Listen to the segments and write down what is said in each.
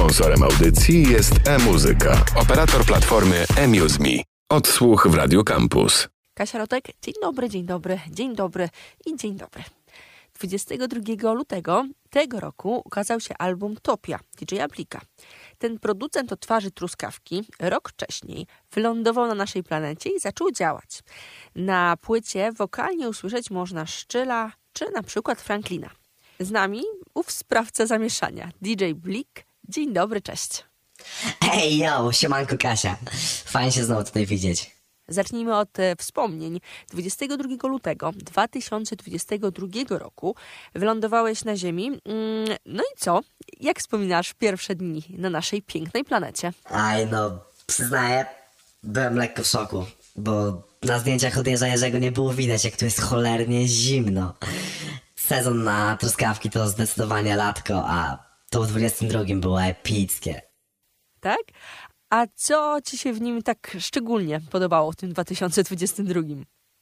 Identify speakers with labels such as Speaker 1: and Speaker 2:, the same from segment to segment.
Speaker 1: Sponsorem audycji jest e-muzyka, operator platformy eMuseMe. Odsłuch w Radio Campus.
Speaker 2: Kasia Rotek, dzień dobry, dzień dobry, dzień dobry i dzień dobry. 22 lutego tego roku ukazał się album Topia DJ Aplika. Ten producent o twarzy truskawki rok wcześniej wylądował na naszej planecie i zaczął działać. Na płycie wokalnie usłyszeć można Szczyla czy na przykład Franklina. Z nami ów sprawca zamieszania, DJ Blik. Dzień dobry, cześć.
Speaker 3: Hej, yo, siemanko Kasia. Fajnie się znowu tutaj widzieć.
Speaker 2: Zacznijmy od e, wspomnień. 22 lutego 2022 roku wylądowałeś na Ziemi. Mm, no i co? Jak wspominasz pierwsze dni na naszej pięknej planecie?
Speaker 3: Aj, no, przyznaję, byłem lekko w szoku, bo na zdjęciach od Jerzego nie było widać, jak tu jest cholernie zimno. Sezon na truskawki to zdecydowanie latko, a to w 22 było epickie.
Speaker 2: Tak? A co ci się w nim tak szczególnie podobało w tym 2022?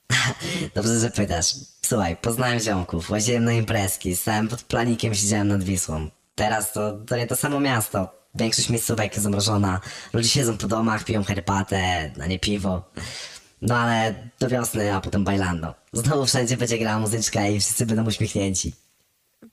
Speaker 3: Dobrze, że pytasz. Słuchaj, poznałem ziomków, łaziłem na imprezki, stałem pod planikiem, siedziałem nad Wisłą. Teraz to, to nie to samo miasto. Większość miejscówek jest zamrożona, ludzie siedzą po domach, piją herbatę, a nie piwo. No ale do wiosny, a potem bailando. Znowu wszędzie będzie grała muzyczka i wszyscy będą uśmiechnięci.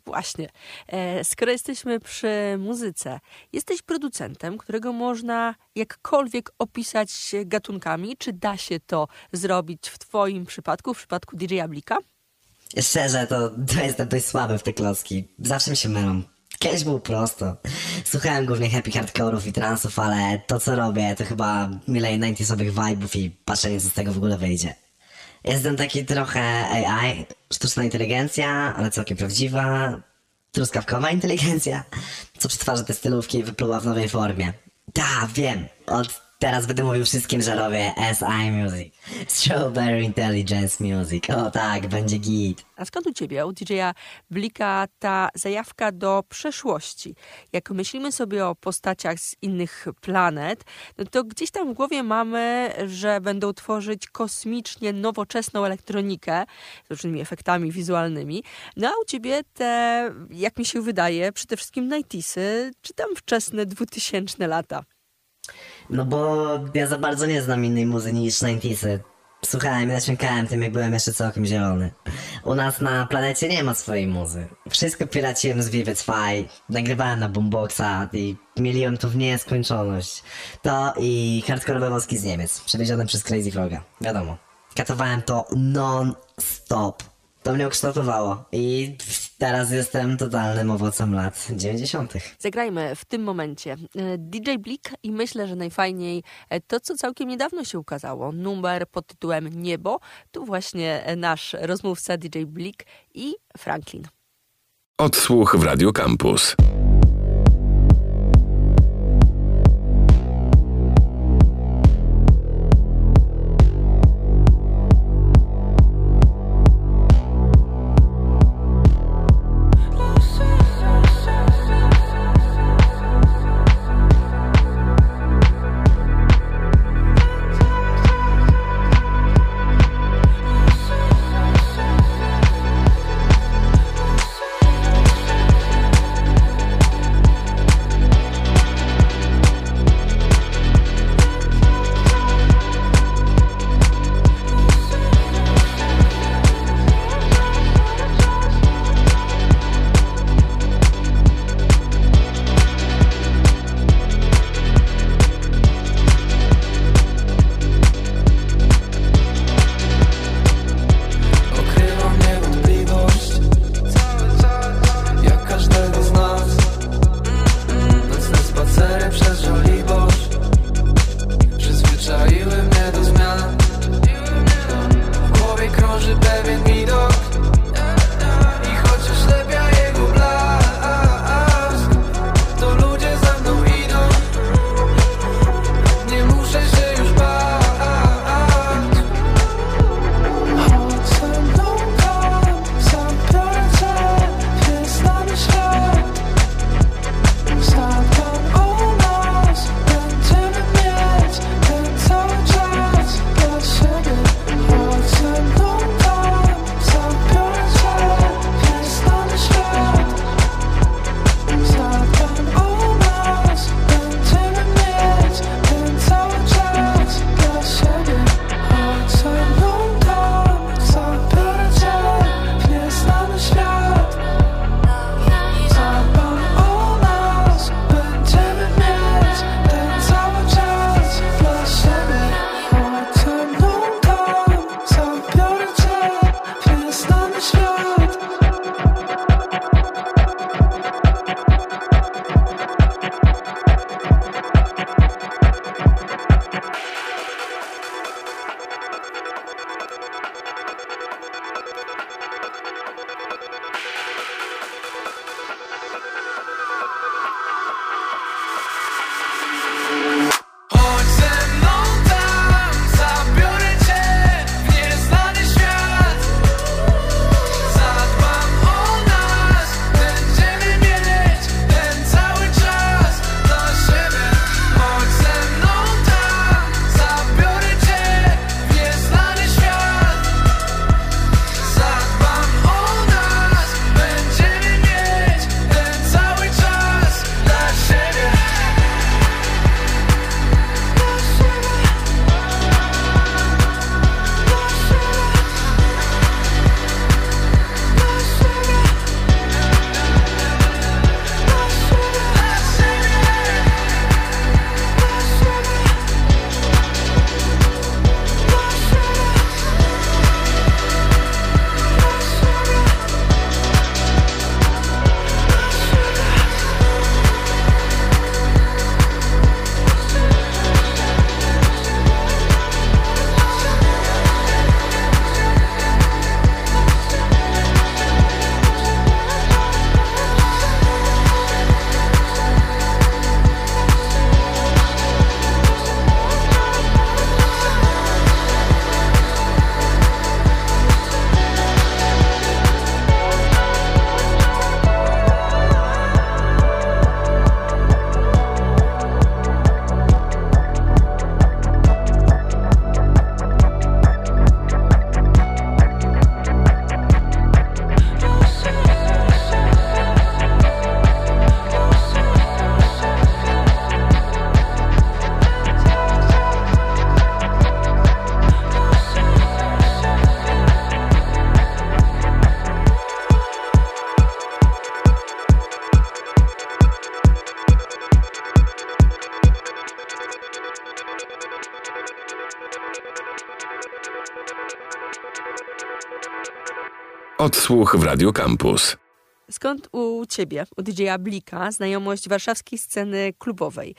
Speaker 2: Właśnie. E, skoro jesteśmy przy muzyce, jesteś producentem, którego można jakkolwiek opisać gatunkami. Czy da się to zrobić w Twoim przypadku, w przypadku DJ Blika?
Speaker 3: Szczerze, to, jestem dość słaby w te klocki. Zawsze mi się mylą. Kiedyś było prosto. Słuchałem głównie happy hardcore'ów i transów, ale to co robię to chyba milej 90sowych vibe'ów i patrzenie co z tego w ogóle wyjdzie. Jestem taki trochę AI, sztuczna inteligencja, ale całkiem prawdziwa, truskawkowa inteligencja, co przetwarza te stylówki i wypluwa w nowej formie. Tak, wiem, od teraz będę mówił wszystkim, że robię SI Music. Strawberry Intelligence Music. O tak, będzie git.
Speaker 2: A skąd u Ciebie, u DJ-a Blika, ta zajawka do przeszłości? Jak myślimy sobie o postaciach z innych planet, no to gdzieś tam w głowie mamy, że będą tworzyć kosmicznie nowoczesną elektronikę z różnymi efektami wizualnymi. No a u Ciebie te, jak mi się wydaje, przede wszystkim 90 czy tam wczesne 2000 lata.
Speaker 3: No bo ja za bardzo nie znam innej muzy niż 90 Słuchałem i nasiąkałem tym, jak byłem jeszcze całkiem zielony. U nas na planecie nie ma swojej muzy. Wszystko piraciłem z Vivid Fi, nagrywałem na boomboxa i milion to w nieskończoność. To i hardkorowe woski z Niemiec, przewiezione przez Crazy Froga. Wiadomo. Katowałem to non-stop. To mnie ukształtowało i teraz jestem totalnym owocem lat 90.
Speaker 2: Zagrajmy w tym momencie e, DJ Blik i myślę, że najfajniej e, to, co całkiem niedawno się ukazało. Numer pod tytułem Niebo. Tu właśnie e, nasz rozmówca DJ Blik i Franklin.
Speaker 1: Odsłuch w Radio Campus. Odsłuch w Radio Campus.
Speaker 2: Skąd u ciebie, u DJ Blika, znajomość warszawskiej sceny klubowej?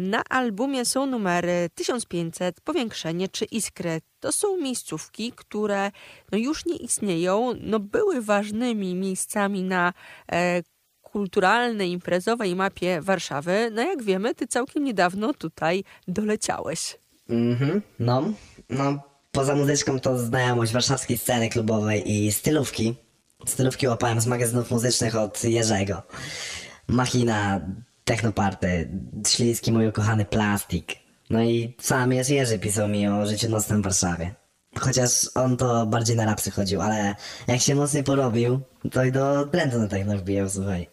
Speaker 2: Na albumie są numery 1500, Powiększenie czy Iskry. To są miejscówki, które no już nie istnieją, no były ważnymi miejscami na e, kulturalnej, imprezowej mapie Warszawy. No jak wiemy, ty całkiem niedawno tutaj doleciałeś.
Speaker 3: Mhm, mm no, no poza muzyczką to znajomość warszawskiej sceny klubowej i stylówki. Stylówki łapałem z magazynów muzycznych od Jerzego. Machina, Technoparty, Śliski, mój ukochany plastik. No i sam jest Jerzy pisał mi o życiu nocnym w Warszawie. Chociaż on to bardziej na rapsy chodził, ale jak się mocniej porobił, to i do trendu na techno wbijał, słuchaj.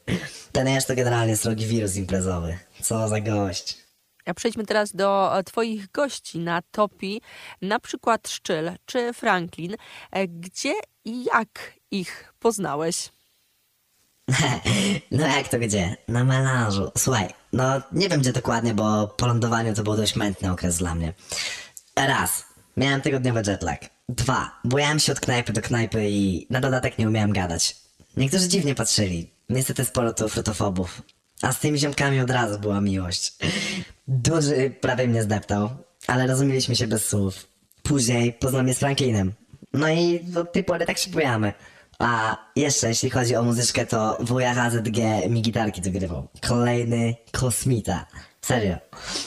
Speaker 3: Ten to generalnie srogi wirus imprezowy. Co za gość.
Speaker 2: Przejdźmy teraz do e, Twoich gości na Topi, na przykład Szczyl czy Franklin. E, Gdzie i jak ich poznałeś?
Speaker 3: No jak to gdzie? Na melanżu. Słuchaj, no nie wiem gdzie dokładnie, bo po lądowaniu to był dość mętny okres dla mnie. Raz, miałem tygodniowy jetlag. Dwa, bujałem się od knajpy do knajpy i na dodatek nie umiałem gadać. Niektórzy dziwnie patrzyli. Niestety sporo tu frutofobów. A z tymi ziomkami od razu była miłość. Duży prawie mnie zdeptał, ale rozumieliśmy się bez słów. Później poznał mnie z Franklinem. No i od tej pory tak się. A jeszcze, jeśli chodzi o muzyczkę, to wuja HZG mi gitarki dogrywał. Kolejny kosmita. Serio.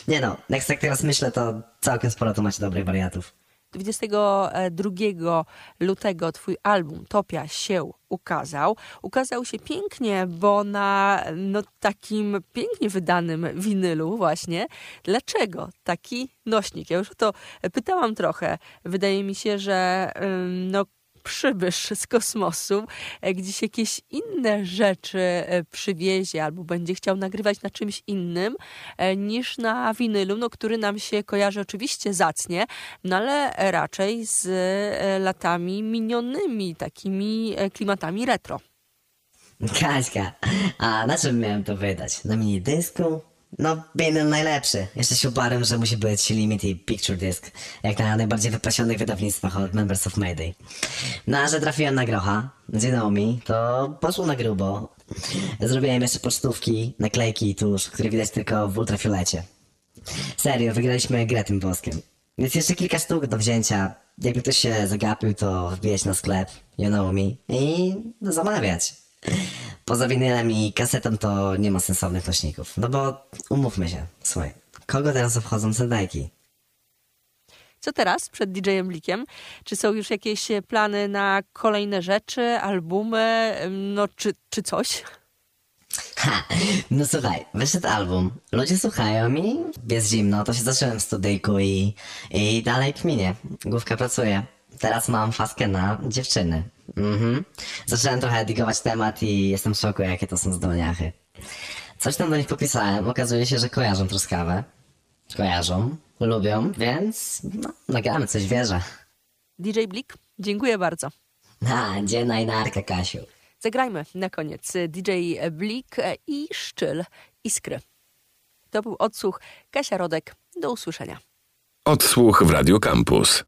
Speaker 3: Nie no, jak tak teraz myślę, to całkiem sporo tu macie dobrych wariatów.
Speaker 2: 22 lutego twój album Topia się ukazał. Ukazał się pięknie, bo na no, takim pięknie wydanym winylu właśnie. Dlaczego taki nośnik? Ja już o to pytałam trochę. Wydaje mi się, że no, przybysz z kosmosu, e, gdzieś jakieś inne rzeczy e, przywiezie albo będzie chciał nagrywać na czymś innym e, niż na winylu, no, który nam się kojarzy oczywiście zacnie, no ale raczej z latami minionymi, takimi klimatami retro.
Speaker 3: Kaśka, a na czym miałem to wydać? Na mini dysku? No, Bane najlepszy. Jeszcze się uparłem, że musi być Limited Picture Disc, jak na najbardziej wypasionych wydawnictwach od Members of Mayday. No, a że trafiłem na grocha, Zenomi, to poszło na grubo. Zrobiłem jeszcze pocztówki, naklejki i tusz, które widać tylko w ultrafiolecie. Serio, wygraliśmy grę tym woskiem. Jest jeszcze kilka sztuk do wzięcia. Jakby ktoś się zagapił, to wbijać na sklep, you know me, i zamawiać. Poza winylem i kasetą to nie ma sensownych nośników. No bo umówmy się, słuchaj, kogo teraz obchodzą sedajki?
Speaker 2: Co teraz przed DJ-em Blikiem? Czy są już jakieś plany na kolejne rzeczy, albumy, no czy, czy coś?
Speaker 3: Ha, no słuchaj, wyszedł album, ludzie słuchają i jest zimno, to się zacząłem w studyjku i, i dalej kminie, główka pracuje. Teraz mam faskę na dziewczyny. Mhm. Zacząłem trochę digować temat i jestem w szoku, jakie to są zdolniachy. Coś tam do nich popisałem, okazuje się, że kojarzą truskawę. Kojarzą, lubią, więc no, nagramy coś, wierzę.
Speaker 2: DJ Blik, dziękuję bardzo.
Speaker 3: A, gdzie najnarka, Kasiu?
Speaker 2: Zagrajmy na koniec DJ Blik i Szczyl Iskry. To był odsłuch Kasia Rodek. Do usłyszenia.
Speaker 1: Odsłuch w Radio Campus.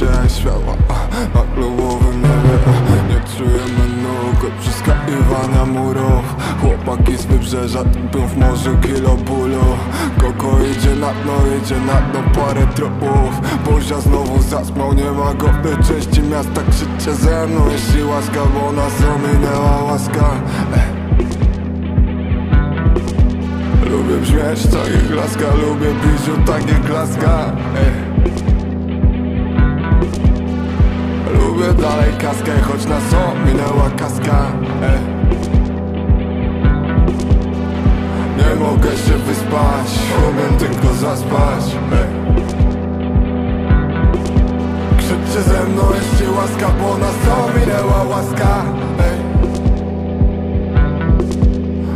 Speaker 4: Się światła Na klubowym niebie Nie czujemy nóg od przeskakiwania murów. Chłopaki z wybrzeża tupią w morzu kilo bólu. Koko idzie na dno, idzie na dno parę tropów. Bozia znowu zaspał, nie ma go w tej części miasta. Krzyczcie ze mną, jeśli łaska, bo nas ominęła łaska. Lubię brzmieć tak jak laska, lubię biżu tak jak laska Ej. Lubię dalej kaskę, choć nas ominęła kaska Ej. Nie mogę się wyspać, umiem tylko zaspać Ej. Krzyczcie ze mną, jeśli łaska, bo nas ominęła łaska Ej.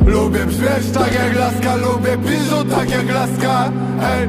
Speaker 4: Lubię brzmieć tak jak laska, lubię biżu tak jak laska Ej.